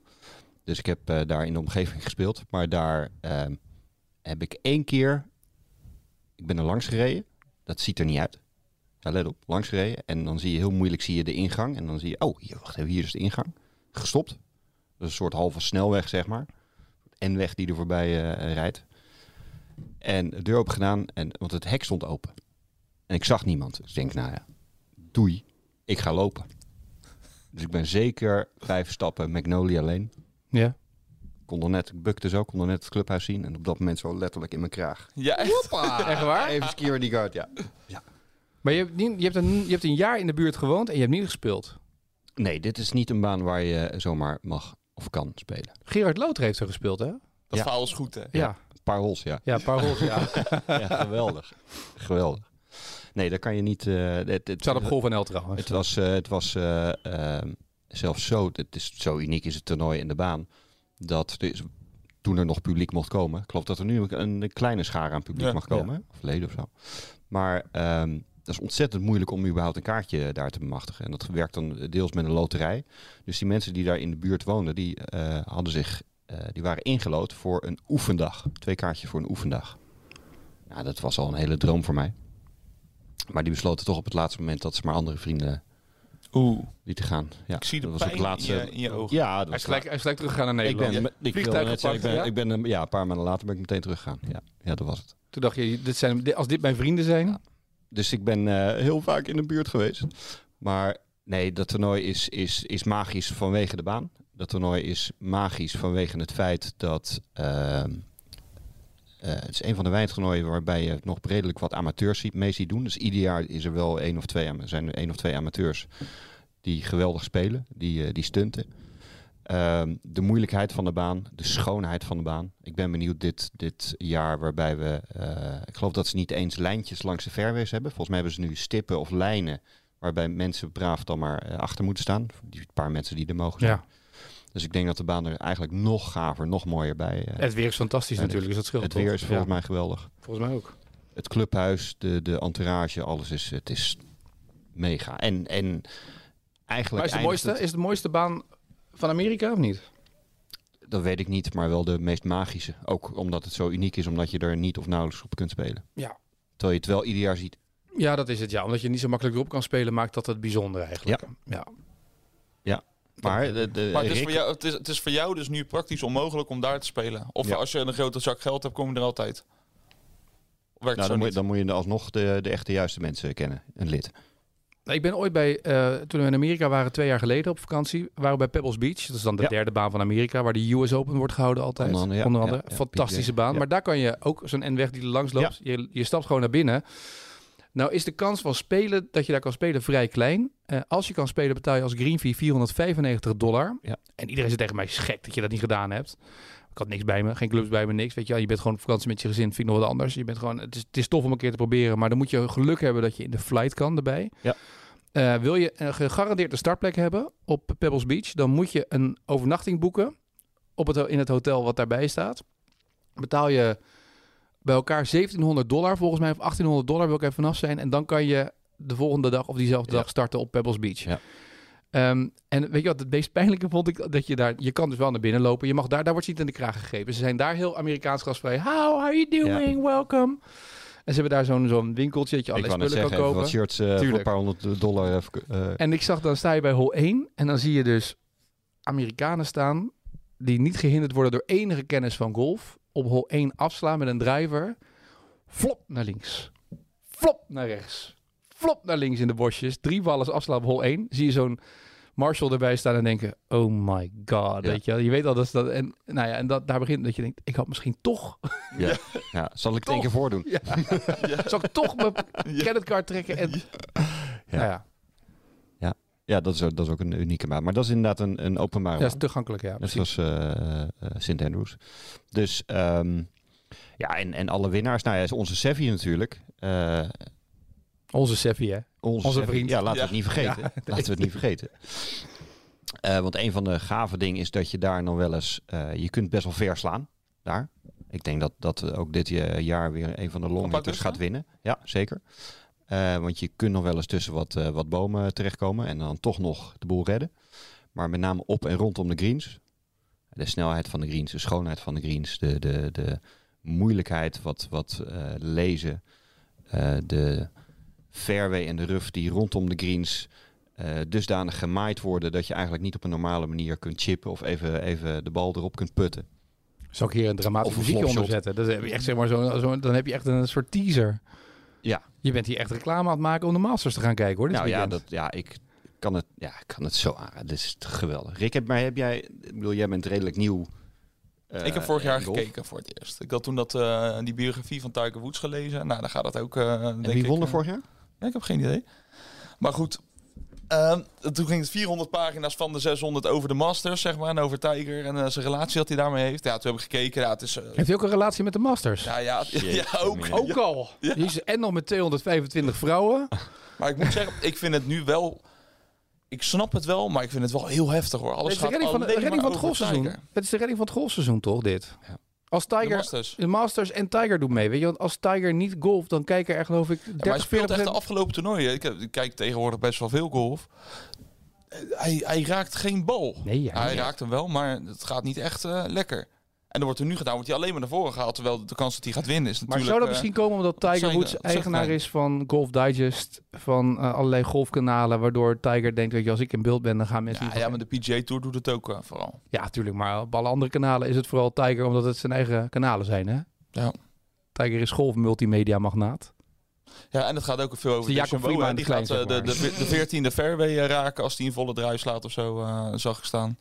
Dus ik heb daar in de omgeving gespeeld. Maar daar ehm, heb ik één keer... Ik ben er langs gereden. Dat ziet er niet uit. Ja, let op, langs gereden. En dan zie je heel moeilijk zie je de ingang. En dan zie je, oh, hier, wacht even, hier is de ingang. Gestopt. Dat is een soort halve snelweg, zeg maar. En weg die er voorbij eh, rijdt. En de deur open gedaan, en, want het hek stond open. En ik zag niemand. Dus ik denk, nou ja, doei, ik ga lopen. Dus ik ben zeker vijf stappen Magnolia Lane. Ja. Kon er net, ik bukte zo, kon er net het clubhuis zien. En op dat moment zo letterlijk in mijn kraag. Ja, echt. Echt waar? Even skier die guard, ja. Maar je hebt, niet, je, hebt een, je hebt een jaar in de buurt gewoond en je hebt niet gespeeld. Nee, dit is niet een baan waar je zomaar mag of kan spelen. Gerard Louter heeft er gespeeld, hè? Dat Ja. verhaal is goed, hè? Ja. Een paar hols, ja. Ja, een paar hols, ja. ja geweldig. geweldig. Nee, daar kan je niet... eh het, het, staat op Golf NL trouwens. Het was, eh, het was eh, ehm, zelfs zo, het is zo uniek is het toernooi in de baan, dat er toen er nog publiek mocht komen, ik geloof dat er nu een, een kleine schare aan publiek Ja. mag komen, of leden of zo. Maar ehm, dat is ontzettend moeilijk om überhaupt een kaartje daar te bemachtigen. En dat werkt dan deels met een loterij. Dus die mensen die daar in de buurt woonden, die eh, hadden zich, eh, die waren ingelood voor een oefendag. Twee kaartjes voor een oefendag. Nou, dat was al een hele droom voor mij. Maar die besloten toch op het laatste moment dat ze maar andere vrienden Oeh, lieten gaan. Ja, ik zie de dat was pijn ook het laatste. in, je, in je ogen. Ja, dat Hij is gelijk, hij is gelijk teruggegaan naar ik Nederland. ben, ik Vliegtuig net zeggen, ik ben, gepakt, ik ben, eh, ja, een paar maanden later ben ik meteen teruggegaan. Ja, ja dat was het. Toen dacht je, dit zijn, dit- als dit mijn vrienden zijn... Dus ik ben eh, heel vaak in de buurt geweest. Maar nee, dat toernooi is, is, is magisch vanwege de baan. Dat toernooi is magisch vanwege het feit dat... ehm, eh, het is een van de weinige toernooien waarbij je nog redelijk wat amateurs mee ziet doen. Dus ieder jaar is er wel één of twee, zijn er één of twee amateurs die geweldig spelen, die, eh, die stunten. Ehm, de moeilijkheid van de baan, de schoonheid van de baan. Ik ben benieuwd dit, dit jaar waarbij we... eh, ik geloof dat ze niet eens lijntjes langs de fairways hebben. Volgens mij hebben ze nu stippen of lijnen waarbij mensen braaf dan maar achter moeten staan. Die paar mensen die er mogen zijn. Ja. Dus ik denk dat de baan er eigenlijk nog gaver, nog mooier bij... eh, Het weer is fantastisch Ja, natuurlijk, dus dat scheelt het toch? weer is volgens Ja, mij geweldig. Volgens mij ook. Het clubhuis, de, de entourage, alles is, het is mega. En, en eigenlijk Maar is, het eindigt mooiste, het- is het mooiste baan van Amerika of niet? dat weet ik niet, maar wel de meest magische. Ook omdat het zo uniek is, omdat je er niet of nauwelijks op kunt spelen. Ja. Terwijl je het wel ieder jaar ziet. Ja, dat is het. Ja, omdat je niet zo makkelijk erop kan spelen, maakt dat het bijzonder eigenlijk. Ja. Maar, de, de, Maar het is, Rick- voor jou, het, is, het is voor jou dus nu praktisch onmogelijk om daar te spelen. Of Ja. als je een grote zak geld hebt, kom je er altijd. Werkt nou, dan, moet, dan moet je alsnog de, de echte juiste mensen kennen. Een lid. Nou, Ik ben ooit bij, eh, toen we in Amerika waren, twee jaar geleden op vakantie, waren we bij Pebbles Beach. Dat is dan de Ja. derde baan van Amerika, waar de US Open wordt gehouden altijd. Onder andere, ja. Onder andere. Ja, ja, Fantastische baan. ja. Maar daar kan je ook zo'n N-weg die er langs loopt. Je, je stapt gewoon naar binnen. Nou is de kans van spelen, dat je daar kan spelen, vrij klein. Eh, als je kan spelen, betaal je als green fee 495 dollar. Ja. En iedereen zegt tegen mij, is gek dat je dat niet gedaan hebt. Ik had niks bij me, geen clubs bij me, niks. Weet je, wel. je bent gewoon op vakantie met je gezin, vind ik nog wat anders. Je bent gewoon, het, is, het is tof om een keer te proberen, maar dan moet je geluk hebben dat je in de flight kan erbij. Ja. Eh, wil je een gegarandeerd een startplek hebben op Pebbles Beach, dan moet je een overnachting boeken op het, in het hotel wat daarbij staat. Betaal je bij elkaar 1700 dollar volgens mij, of 1800 dollar wil ik even vanaf zijn. En dan kan je de volgende dag of diezelfde Ja. dag starten op Pebbles Beach. Ja. Ehm, en weet je wat het meest pijnlijke vond ik? Dat je daar, je kan dus wel naar binnen lopen. Je mag daar, daar wordt je niet in de kraag gegeven. Ze zijn daar heel Amerikaans gastvrij. How are you doing? Welcome. En ze hebben daar zo'n zo'n winkeltje dat je net spullen zeggen, kan kopen. wat shirts eh, voor een paar honderd dollar. eh, eh, En ik zag dan sta je bij hol 1 en dan zie je dus Amerikanen staan die niet gehinderd worden door enige kennis van golf. Op hol 1 afslaan met een driver. Flop naar links. Flop naar rechts. Flop naar links in de bosjes. Drie ballen afslaan op hol 1. Zie je zo'n Marshall erbij staan en denken, oh my god, Ja. weet je. Je weet al dat is dat en nou ja, en dat daar begint dat je denkt, ik had misschien toch, ja, zal ik het één keer voordoen? ja, zal ik toch mijn creditcard trekken en Nou ja, Ja, dat is, ook- dat is ook een unieke maat. Maar dat is inderdaad een, een openbare ja, dat is toegankelijk, ja. Net zoals eh, eh, St. Andrews. Dus ehm, ja, en, en alle winnaars. Nou ja, is onze Sevi natuurlijk. Eh, Onze Seffi, hè. onze, vriend. Ja, laten we het niet vergeten. Ja. Laten we het niet vergeten. Eh, want een van de gave dingen is dat je daar nog wel eens... eh, je kunt best wel ver slaan, daar. Ik denk dat, dat ook dit jaar weer een van de longhitters gaat winnen. Ja, zeker. Eh, want je kunt nog wel eens tussen wat, eh, wat bomen terechtkomen en dan toch nog de boel redden. Maar met name op en rondom de greens. De snelheid van de greens, de schoonheid van de greens, de, de, de moeilijkheid wat, wat eh, lezen, de fairway en de rough die rondom de greens dusdanig gemaaid worden dat je eigenlijk niet op een normale manier kunt chippen of even, even de bal erop kunt putten. Zal ik hier een dramatisch Of een muziekje flopshot. onder zetten? Dat heb je echt, zeg maar, zo, zo, dan heb je echt een soort teaser. Ja. Je bent hier echt reclame aan het maken om de Masters te gaan kijken, hoor. Dit nou ja, dat, ja, ik kan het, ja, ik kan het zo aan. Dit is geweldig. Rick, heb, maar heb jij, ik bedoel, jij bent redelijk nieuw. eh, ik heb vorig jaar golf. gekeken voor het eerst. Ik had toen dat, eh, die biografie van Tiger Woods gelezen. Nou, dan gaat dat ook. eh En denk wie ik, won er vorig jaar? Ja, ik heb geen idee. Maar goed. Ehm, toen ging het 400 pagina's van de 600 over de Masters, zeg maar. En over Tiger en eh, zijn relatie dat hij daarmee heeft. Ja, toen heb ik gekeken. Ja, het is... eh, Heeft hij ook een relatie met de Masters? ja, ja, ja, ook. Ook al. Ja. Jezus, en nog met 225 vrouwen. Maar ik moet zeggen, ik vind het nu wel... Ik snap het wel, maar ik vind het wel heel heftig hoor. Het Alles is de gaat redding van, de redding van het golfseizoen. Het is de redding van het golfseizoen, toch, dit? Ja. Als De Tiger... Masters. De Masters en Tiger doen mee, weet je. Want als Tiger niet golft, dan kijken er geloof ik 30, Ja, maar hij speelt 40 echt de afgelopen toernooien. Ik, kijk tegenwoordig best wel veel golf. Eh, Hij, hij raakt geen bal. Nee, ja, hij raakt hem wel, maar het gaat niet echt eh, lekker. En er wordt er nu gedaan, wordt hij alleen maar naar voren gehaald. Terwijl de kans dat hij gaat winnen is Maar natuurlijk... zou dat eh, misschien komen omdat Tiger Woods dat eigenaar is van Golf Digest, van eh, allerlei golfkanalen, waardoor Tiger denkt, weet je, als ik in beeld ben, dan gaan mensen... ja, ja, maar de PGA Tour doet het ook eh, vooral. ja, tuurlijk, maar op alle andere kanalen is het vooral Tiger, omdat het zijn eigen kanalen zijn, hè? Ja. Tiger is golf multimedia magnaat. Ja, en het gaat ook veel over de Jacob. Freeman Die klein, gaat de, maar. de, de veertiende fairway raken als hij een volle draai slaat of zo, eh, zag ik staan.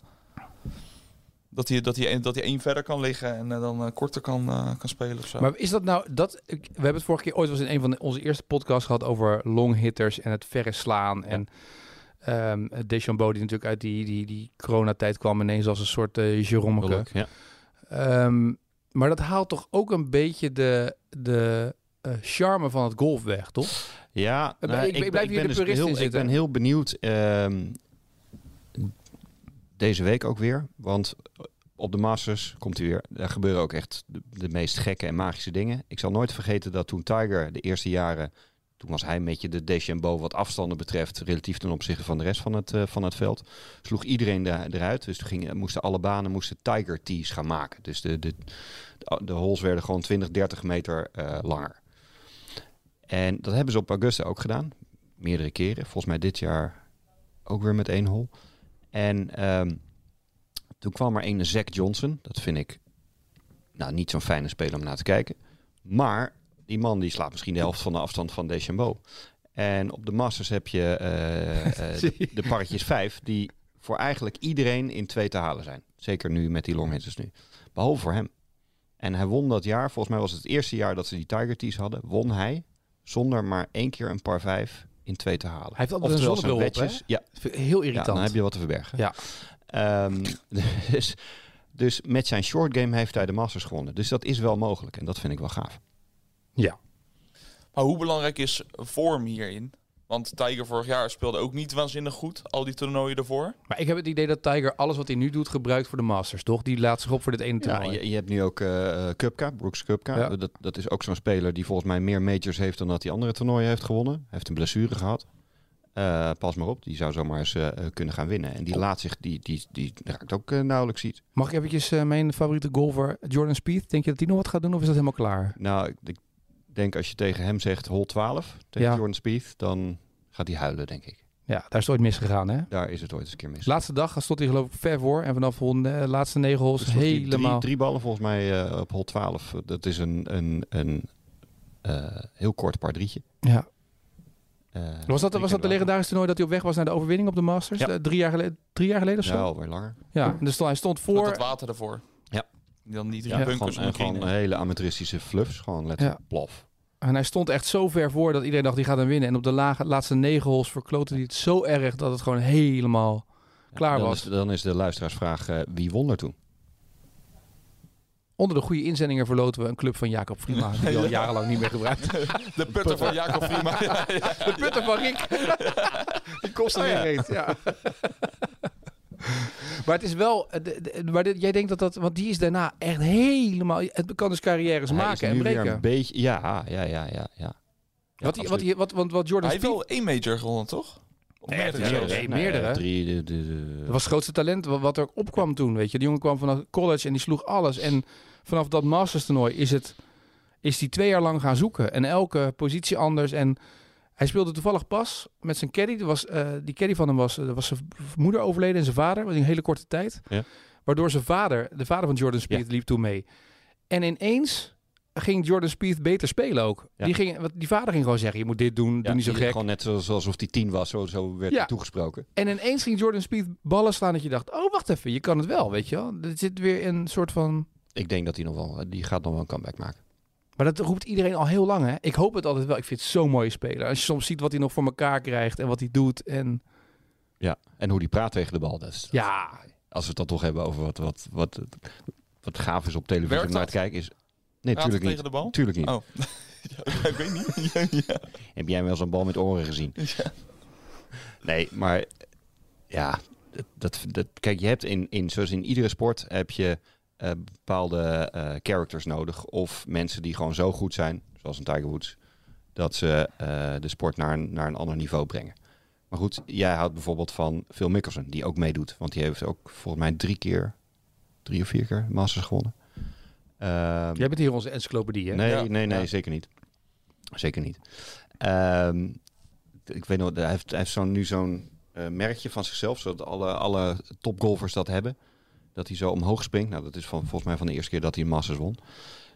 Dat hij, dat, hij, dat hij één verder kan liggen en eh, dan eh, korter kan, eh, kan spelen of zo. Maar is dat nou, dat, ik- we hebben het vorige keer ooit was in een van de- onze eerste podcasts gehad over long hitters en het verre slaan. En ehm Deschambeau die natuurlijk uit die, die, die coronatijd kwam ineens als een soort uh, Jeromeke. Ja. Ehm, maar dat haalt toch ook een beetje de, de charme van het golf weg, toch? Ja, Ik- nou, ik- ik blijf hier de dus purist heel, Ik ben heel benieuwd ehm, deze week ook weer. Want op de Masters komt hij weer. Er gebeuren ook echt de, meest gekke en magische dingen. Ik zal nooit vergeten dat toen Tiger de eerste jaren... Toen was hij een beetje de Deschambeau wat afstanden betreft... relatief ten opzichte van de rest van het, eh, van het veld. Sloeg iedereen er- eruit. Dus toen gingen, moesten alle banen moesten Tiger tees gaan maken. Dus de, de, de, de holes werden gewoon 20, 30 meter eh, langer. En dat hebben ze op Augusta ook gedaan. Meerdere keren. Volgens mij dit jaar ook weer met één hol. En ehm, toen kwam er een Zack Johnson. Dat vind ik nou, niet zo'n fijne speler om naar te kijken. Maar die man die slaat misschien de helft van de afstand van Deschambeau. En op de Masters heb je eh, eh, de, de parretjes vijf... die voor eigenlijk iedereen in twee te halen zijn. Zeker nu met die longhitters nu. Behalve voor hem. En hij won dat jaar. Volgens mij was het het eerste jaar dat ze die Tiger Tees hadden. Won hij zonder maar één keer een par vijf in twee te halen. Hij heeft altijd een Oftewel zijn zonnebril op, Ja, Heel ja, irritant. dan heb je wat te verbergen. Ja. Ehm, dus, dus met zijn short game heeft hij de Masters gewonnen. Dus dat is wel mogelijk. En dat vind ik wel gaaf. ja. Maar hoe belangrijk is vorm hierin? Want Tiger vorig jaar speelde ook niet waanzinnig goed. Al die toernooien ervoor. Maar ik heb het idee dat Tiger alles wat hij nu doet gebruikt voor de Masters, toch? Die laat zich op voor dit ene Ja, toernooi. je, je hebt nu ook eh Kupka, Brooks Kupka. Ja. Dat, dat is ook zo'n speler die volgens mij meer majors heeft dan dat hij andere toernooien heeft gewonnen. Hij heeft een blessure gehad. Eh, pas maar op, die zou zomaar eens kunnen gaan winnen. En die laat zich, die, die, die raakt ook nauwelijks iets. Mag ik eventjes eh, mijn favoriete golfer, Jordan Spieth, denk je dat hij nog wat gaat doen of is dat helemaal klaar? Nou, ik, ik denk als je tegen hem zegt hol 12, tegen Ja. Jordan Spieth, dan gaat hij huilen, denk ik. Ja, daar is het ooit misgegaan, hè? Daar is het ooit eens een keer mis. Laatste dag stond hij geloof ik ver voor en vanaf de laatste negen holes Dus die helemaal... Drie, drie ballen volgens mij eh, op hol 12. Dat is een, een, een eh, heel kort par drietje. Ja. Eh, Was dat, was dat de legendarische toernooi dat hij op weg was naar de overwinning op de Masters? Ja. Eh, drie, jaar geleden, drie jaar geleden of zo? Ja, Ja, alweer langer. en dus stond, hij stond Voor voor... het water ervoor. Ja. Dan die drie Ja, bunkers gewoon, en gewoon hele amateuristische fluffs. Gewoon letterlijk plof. En hij stond echt zo ver voor dat iedereen dacht, die gaat hem winnen. En op de lage, laatste negen holes verkloten hij het zo erg dat het gewoon helemaal klaar dan was. Is, dan is de luisteraarsvraag, eh, wie won er toen? Onder de goede inzendingen verloten we een club van Jacob Vrima. Die al jarenlang niet meer gebruikt. De putter van Jacob Vrima. Ja, ja. De putten van Rick. Die kost er Oh, weer eens, ja. Maar het is wel, eh, de- de- maar dit- jij denkt dat dat, want die is daarna echt helemaal, het kan dus carrières Hij is maken en breken. een beetje, ja, ja, ja, ja. ja. wat, die, wat, die, wat, want wat Jordan Hij heeft wel één major gewonnen, toch? Nee, meerdere. Nee, drie, de, de, de- dat was het grootste talent wat, wat er opkwam toen, weet je. Die jongen kwam vanaf college en die sloeg alles. En vanaf dat Masters toernooi is het, is die twee jaar lang gaan zoeken. En elke positie anders. En hij speelde toevallig pas met zijn caddy. Er Was, eh, die caddy van hem was, er was zijn moeder overleden en zijn vader. was in een hele korte tijd. Ja. Waardoor zijn vader, de vader van Jordan Spieth, liep toen mee. En ineens ging Jordan Spieth beter spelen ook. Ja. Die, ging, want die vader ging gewoon zeggen, je moet dit doen, ja, doe niet zo gek. Gewoon net zoals, alsof hij tien was, zo, zo werd Ja. hij toegesproken. En ineens ging Jordan Spieth ballen slaan dat je dacht, oh wacht even, je kan het wel, weet je wel. Er zit weer een soort van... Ik denk dat hij nog wel, die gaat nog wel een comeback maken. Maar dat roept iedereen al heel lang, hè. Ik hoop het altijd wel. Ik vind het zo'n mooie speler. Als je soms ziet wat hij nog voor elkaar krijgt en wat hij doet. En Ja, en hoe die praat tegen de bal. Dat is, ja, Als we het dan toch hebben over wat, wat, wat, wat gaaf is op televisie om naar te kijken, is... Nee, Praten tuurlijk niet. tegen de bal? Tuurlijk niet. Oh. ja, ik weet niet. ja, ja. Heb jij wel zo'n bal met oren gezien? Ja. Nee, maar ja, dat, dat- kijk, je hebt in, in, zoals in iedere sport, heb je eh, bepaalde eh, characters nodig. Of mensen die gewoon zo goed zijn, zoals een Tiger Woods, dat ze eh, de sport naar een, naar een ander niveau brengen. Maar goed, jij houdt bijvoorbeeld van Phil Mickelson, die ook meedoet. Want die heeft ook volgens mij drie keer, drie of vier keer Masters gewonnen. Ehm, jij bent hier onze encyclopedie, hè? Nee, Ja. nee, nee, Ja. zeker niet. Zeker niet. Ehm, ik weet nog, hij heeft, hij heeft zo'n, nu zo'n merkje van zichzelf, zodat alle, alle topgolfers dat hebben. Dat hij zo omhoog springt. Nou, dat is van, volgens mij van de eerste keer dat hij een Masters won.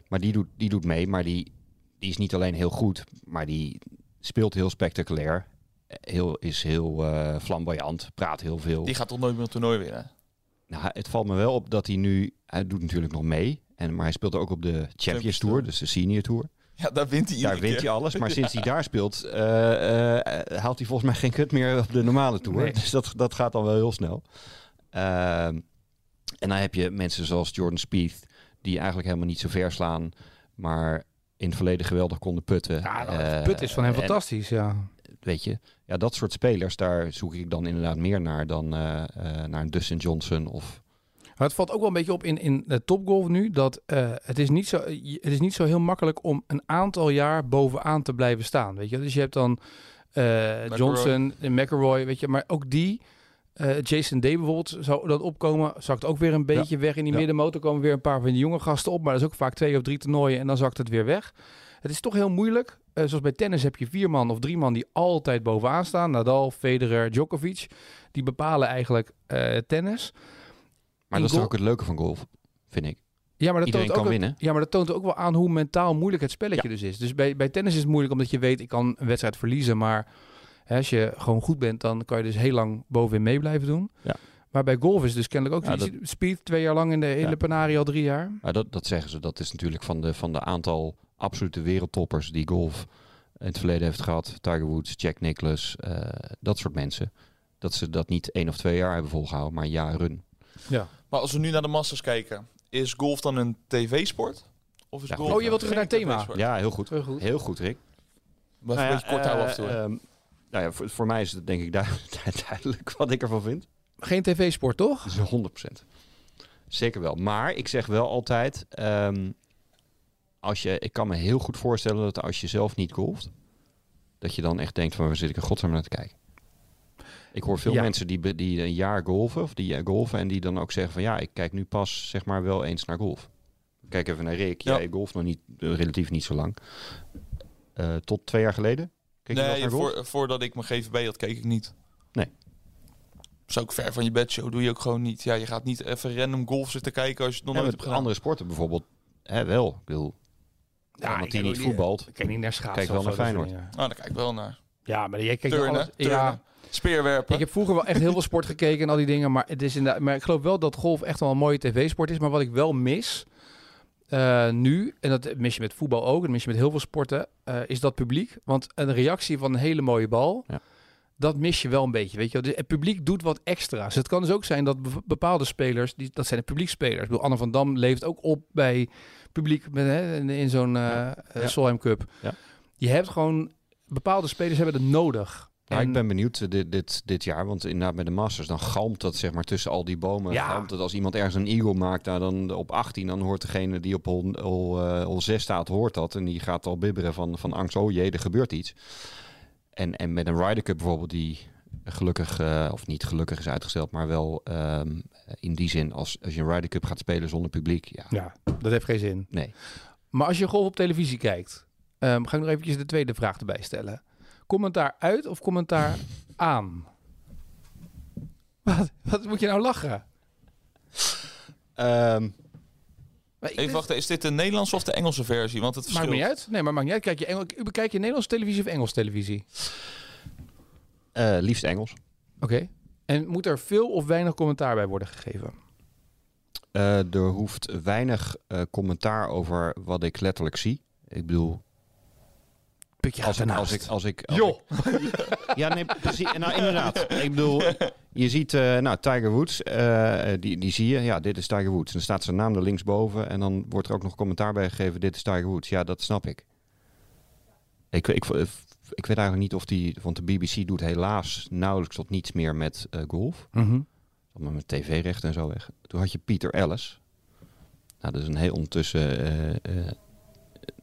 Maar die doet, die doet mee, maar die, die is niet alleen heel goed, maar die speelt heel spectaculair. Heel, is heel eh, flamboyant, praat heel veel. Die gaat toch nooit meer een toernooi winnen? Nou, het valt me wel op dat hij nu, hij doet natuurlijk nog mee. En, maar hij speelt ook op de Champions Tour, dus de Senior Tour. Ja, daar wint hij Daar wint keer. hij alles, maar sinds hij daar speelt, eh, eh, haalt hij volgens mij geen kut meer op de normale tour. Nee. Dus dat, dat gaat dan wel heel snel. En dan heb je mensen zoals Jordan Spieth, die eigenlijk helemaal niet zo ver slaan, maar in het verleden geweldig konden putten. Ja, Eh, het put is van hem en, fantastisch, ja. Weet je, ja, dat soort spelers, daar zoek ik dan inderdaad meer naar dan eh, eh, naar een Dustin Johnson of... Maar het valt ook wel een beetje op in, in de topgolf nu, dat eh, het, is niet zo, het is niet zo heel makkelijk om een aantal jaar bovenaan te blijven staan, weet je. Dus je hebt dan eh, Johnson, en McElroy, weet je, maar ook die... eh, Jason Day bijvoorbeeld zou dat opkomen, zakt ook weer een beetje weg in die Ja. middenmotor. komen weer een paar van die jonge gasten op, maar dat is ook vaak twee of drie toernooien en dan zakt het weer weg. Het is toch heel moeilijk. Eh, zoals bij tennis heb je vier man of drie man die altijd bovenaan staan. Nadal, Federer, Djokovic. Die bepalen eigenlijk eh, tennis. Maar In dat is ook het leuke van golf, vind ik. Ja, maar dat Iedereen toont ook kan winnen. Ja, maar dat toont ook wel aan hoe mentaal moeilijk het spelletje dus is. Dus bij, bij tennis is het moeilijk omdat je weet, ik kan een wedstrijd verliezen. Maar hè, als je gewoon goed bent, dan kan je dus heel lang bovenin mee blijven doen. Ja. Maar bij golf is dus kennelijk ook Ja, Speed twee jaar lang in de hele Ja. Panari al drie jaar. Maar dat, dat zeggen ze, dat is natuurlijk van de, van de aantal absolute wereldtoppers die golf in het verleden heeft gehad. Tiger Woods, Jack Nicklaus, eh, dat soort mensen. Dat ze dat niet één of twee jaar hebben volgehouden, maar jaren. Ja. Maar als we nu naar de Masters kijken, is golf dan een tv-sport? Of is Ja, golf Oh, je wilt terug naar het thema. Ja, heel goed. Heel goed. Heel goed, Rick. Maar Nou een beetje kort houden af en toe. Nou ja, voor, voor mij is het denk ik du- duidelijk wat ik ervan vind. Geen tv-sport, toch? Dat is 100%. Zeker wel. Maar ik zeg wel altijd, ehm, als je, ik kan me heel goed voorstellen dat als je zelf niet golft, dat je dan echt denkt van waar zit ik in godsnaam naar te kijken. Ik hoor veel Ja. mensen die, die een jaar golven, of die eh, golven en die dan ook zeggen van ja, ik kijk nu pas zeg maar wel eens naar golf. Kijk even naar Rick. Ja. Jij golft nog niet, eh, relatief niet zo lang. Eh, tot twee jaar geleden? Keek je nee, golf? voor, voordat ik mijn GVB had, keek ik niet. Nee. Is ook ver van je bedshow, doe je ook gewoon niet. Ja, je gaat niet even random golf zitten kijken als je het nog Ja, nooit hebt gedaan. andere sporten bijvoorbeeld hè, wel. Ik bedoel, Ja, die kijk niet voetbalt. Ik kijk niet naar schaatsen. Kijk wel of naar zo, soort Feyenoord. dingen. Nou, daar kijk ik wel naar. Ja, maar jij kijkt Turnen, alles. turnen, Ja, speerwerpen. ik heb vroeger wel echt heel veel sport gekeken en al die dingen. Maar, het is inderdaad, maar ik geloof wel dat golf echt wel een mooie tv-sport is. Maar wat ik wel mis eh, nu, en dat mis je met voetbal ook, en dat mis je met heel veel sporten, eh, is dat publiek. Want een reactie van een hele mooie bal, Ja. dat mis je wel een beetje. Weet je? Dus het publiek doet wat extra's. Het kan dus ook zijn dat bepaalde spelers, die, dat zijn de publiekspelers. Ik bedoel, Anne van Dam leeft ook op bij publiek met, hè, in, in zo'n Ja. Solheim Cup. Ja. Je hebt gewoon, bepaalde spelers hebben het nodig. En- ik ben benieuwd eh, dit, dit, dit jaar, want inderdaad bij de Masters, dan galmt dat zeg maar tussen al die bomen. Ja. Galmt het als iemand ergens een eagle maakt, nou, dan op 18, dan hoort degene die op hol, hol, eh, hol 6 staat, hoort dat. En die gaat al bibberen van, van angst, oh jee, er gebeurt iets. En, en met een Ryder Cup bijvoorbeeld, die gelukkig, eh, of niet gelukkig is uitgesteld, maar wel ehm, in die zin, als, als je een Ryder Cup gaat spelen zonder publiek, ja, Ja, dat heeft geen zin. nee. Maar als je golf op televisie kijkt, ehm, ga ik nog eventjes de tweede vraag erbij stellen. Commentaar uit of commentaar aan? Wat, wat moet je nou lachen? Ehm, Even wachten, is dit de Nederlandse of de Engelse versie? Want het Maakt verschilt. me niet uit. Nee, maar maakt niet uit. Kijk je, Engel, bekijk je Nederlandse televisie of Engelse televisie? eh, liefst Engels. Oké. En moet er veel of weinig commentaar bij worden gegeven? Eh, er hoeft weinig eh, commentaar over wat ik letterlijk zie. Ik bedoel, Als, ik, als ik, als ik, als Joh. ik- ja, nee, precies. Nou, inderdaad. Ik bedoel, je ziet, eh, nou, Tiger Woods, eh, die, die zie je. Ja, dit is Tiger Woods. En dan staat zijn naam er linksboven. En dan wordt er ook nog commentaar bij gegeven. Dit is Tiger Woods. Ja, dat snap ik. Ik, ik, ik weet eigenlijk niet of die, want de BBC doet helaas nauwelijks tot niets meer met eh, golf. Mhm. Allemaal met tv-rechten en zo weg. Toen had je Peter Ellis. Nou, dat is een heel ondertussen eh, eh,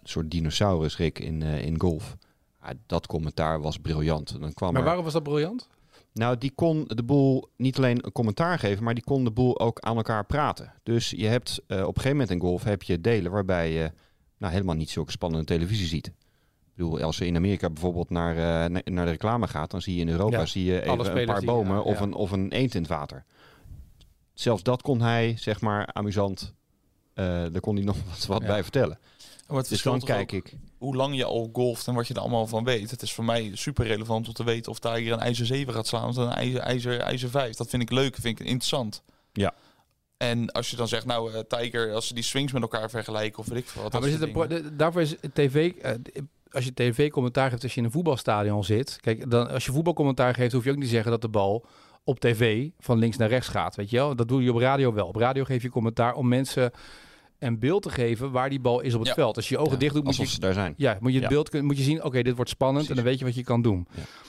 soort dinosaurus, Rick, in, eh, in golf. Ja, dat commentaar was briljant. Dan kwam Maar er- waarom was dat briljant? Nou, die kon de boel niet alleen een commentaar geven, maar die kon de boel ook aan elkaar praten. Dus je hebt eh, op een gegeven moment in golf heb je delen waarbij je nou, helemaal niet zulke spannende televisie ziet. Ik bedoel, als je in Amerika bijvoorbeeld naar, eh, na- naar de reclame gaat, dan zie je in Europa Ja, zie je even een paar bomen ja, of. Een, of een eend in het water. Zelfs dat kon hij, zeg maar, amusant, daar kon hij nog wat, wat bij vertellen. Het Dus dan kijk ik. hoe lang je al golft en wat je er allemaal van weet. Het is voor mij super relevant om te weten of Tiger een ijzer 7 gaat slaan of een ijzer, ijzer, ijzer 5. Dat vind ik leuk, vind ik interessant. Ja. En als je dan zegt, nou, eh, Tiger, als ze die swings met elkaar vergelijken of weet ik veel wat. Ja, maar de- daarvoor is tv. eh, als je tv-commentaar geeft als je in een voetbalstadion zit. Kijk, dan, als je voetbalcommentaar geeft, hoef je ook niet te zeggen dat de bal op tv van links naar rechts gaat. Weet je wel? Dat doe je op radio wel. Op radio geef je commentaar om mensen een beeld te geven waar die bal is op het Ja. veld. Als je je ogen Ja, dicht doet, moet je, ze daar zijn. ja, moet je het Ja. beeld kunnen, moet je zien. Oké, dit wordt spannend en dan weet je wat je kan doen.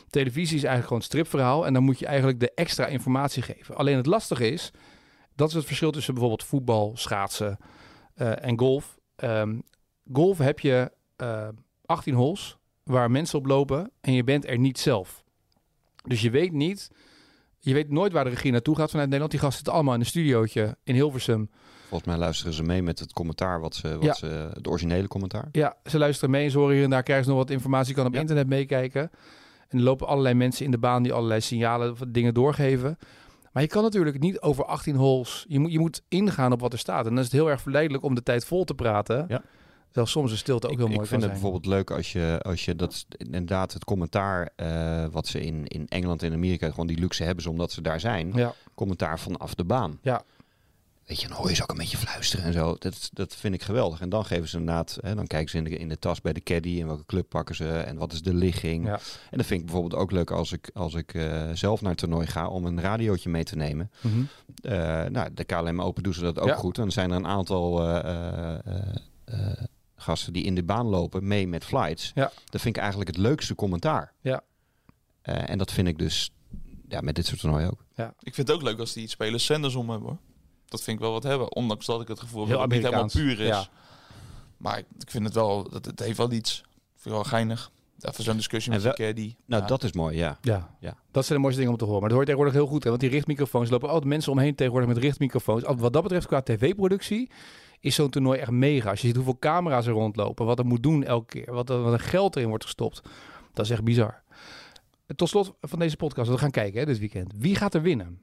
Televisie is eigenlijk gewoon een stripverhaal en dan moet je eigenlijk de extra informatie geven. Alleen het lastige is, dat is het verschil tussen bijvoorbeeld voetbal, schaatsen eh, en golf. Ehm, golf heb je eh 18 holes waar mensen op lopen en je bent er niet zelf. Dus je weet niet, je weet nooit waar de regie naartoe gaat vanuit Nederland. Die gasten zitten allemaal in een studiootje in Hilversum. Volgens mij luisteren ze mee met het commentaar, wat ze, wat Ja. ze, het originele commentaar. Ja, ze luisteren mee. Ze horen hier en daar krijgen ze nog wat informatie. Kan op Ja. internet meekijken. En er lopen allerlei mensen in de baan die allerlei signalen of dingen doorgeven. Maar je kan natuurlijk niet over 18 holes. Je moet, je moet ingaan op wat er staat. En dan is het heel erg verleidelijk om de tijd vol te praten. Ja. Terwijl soms een stilte ook ik, heel ik mooi vind kan het zijn. bijvoorbeeld leuk als je, als je dat is inderdaad het commentaar eh, wat ze in, in Engeland en Amerika gewoon die luxe hebben, ze omdat ze daar zijn. Ja. Commentaar vanaf de baan. Ja. Weet je, dan hoor je ze ook een beetje fluisteren en zo. Dat, dat vind ik geweldig. En dan geven ze inderdaad, hè, dan kijken ze in de, in de tas bij de caddy en welke club pakken ze en wat is de ligging. Ja. En dat vind ik bijvoorbeeld ook leuk als ik, als ik eh, zelf naar het toernooi ga om een radiootje mee te nemen. Mhm. Eh, nou, de KLM Open doen ze dat ook Ja. goed. En dan zijn er een aantal eh, eh, eh, eh, gasten die in de baan lopen mee met flights. Ja. Dat vind ik eigenlijk het leukste commentaar. Ja. Eh, en dat vind ik dus ja, met dit soort toernooien ook. Ik vind het ook leuk als die spelers zenders om hebben hoor. Dat vind ik wel wat hebben. Ondanks dat ik het gevoel heb dat het niet helemaal puur is. Ja. Maar ik ik vind het wel, dat het heeft wel iets. Ik vind het wel geinig. Even zo'n discussie met En een caddy. Nou, Ja. dat is mooi, ja. Ja. Ja. dat zijn de mooiste dingen om te horen. Maar dat hoort tegenwoordig heel goed. Hè? Want die richtmicrofoons lopen altijd mensen omheen tegenwoordig met richtmicrofoons. Al- Wat dat betreft qua tv-productie is zo'n toernooi echt mega. Als je ziet hoeveel camera's er rondlopen, wat er moet doen elke keer, wat er, wat er geld erin wordt gestopt. Dat is echt bizar. En Tot slot van deze podcast, we gaan kijken hè, dit weekend. Wie gaat er winnen?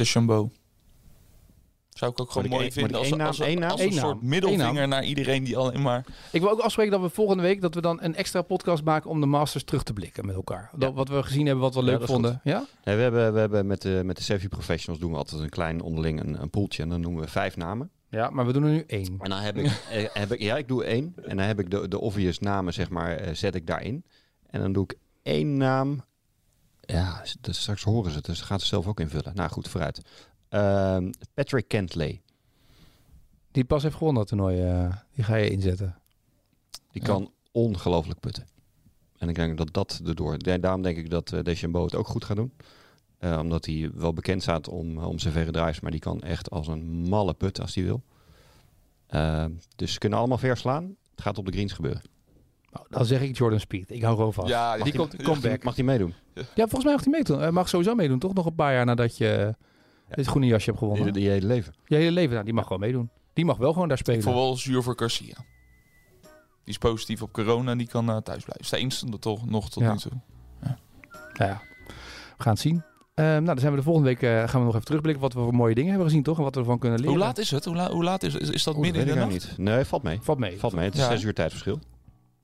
De Chambeau. Zou ik ook gewoon mooi één- vinden als, naam- als, één naam? als een naam. soort middelvinger naar iedereen die alleen maar... Ik wil ook afspreken dat we volgende week dat we dan een extra podcast maken om de Masters terug te blikken met elkaar. Dat. Wat we gezien hebben, wat we leuk vonden. Ja? Nee, we hebben, we hebben met, de, met de Savvy Professionals doen we altijd een klein onderling een, een poeltje. En dan noemen we vijf namen. ja, maar we doen er nu één. En dan heb ik, eh, heb ik ja, ik doe één. En dan heb ik de, de obvious namen, zeg maar, eh, zet ik daarin. En dan doe ik één naam. Ja, dus straks horen ze het, dus ze gaat het zelf ook invullen. Nou goed, vooruit. Ehm, Patrick Kentley. Die pas heeft gewonnen dat toernooi. eh, die ga je inzetten. Die Ja. kan ongelooflijk putten. En ik denk dat dat erdoor... Daarom denk ik dat uh, Deschambeau het ook goed gaat doen. Eh, omdat hij wel bekend staat om, om zijn verre drives. Maar die kan echt als een malle putten als hij wil. Eh, dus ze kunnen allemaal verslaan. Het gaat op de greens gebeuren. Nou, dan zeg ik Jordan Speed. Ik hou gewoon vast. Ja, die die- komt ja, comeback. Mag hij meedoen? Ja, volgens mij mag hij meedoen. Hij mag sowieso meedoen, toch? Nog een paar jaar nadat je dit groene jasje hebt gewonnen. Die, die hele leven. Je hele leven, nou, die mag gewoon meedoen. Die mag wel gewoon daar Ik spelen. voel wel zuur voor Garcia. Die is positief op corona en die kan eh, thuis blijven. Is de enige toch nog tot Ja. nu toe. Nou ja, we gaan het zien. Ehm, nou, dan zijn we de volgende week eh, gaan we nog even terugblikken wat we voor mooie dingen hebben gezien, toch? En wat we ervan kunnen leren. Hoe laat is het? Hoe, la- hoe laat is, is, is dat Oeh, midden in de ik nacht? nou niet. Nee, valt mee. Valt mee. Valt mee. Het is Ja. zes uur tijdverschil.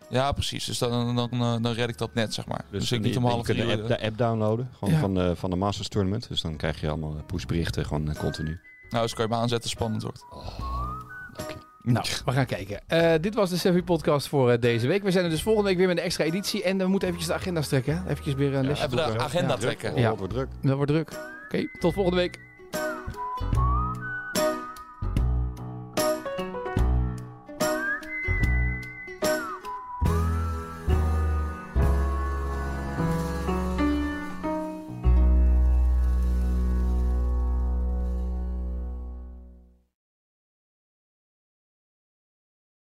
Ja, precies. Dus dan, dan, dan, dan red ik dat net, zeg maar. Dus, ik niet om je half kunt de app, de app downloaden. Gewoon Ja. van, de, van de Masters Tournament. Dus dan krijg je allemaal pushberichten gewoon eh, continu. Nou, dus kan je me aanzetten, spannend wordt. Nou, we gaan kijken. Eh, dit was de Sevi podcast voor eh, deze week. We zijn er dus volgende week weer met een extra editie. En we moeten eventjes de agenda strekken. hè? Eventjes weer een lesje Even de agenda Ja. trekken. Oh, Ja. dat wordt druk. Dat wordt druk. Oké, tot volgende week.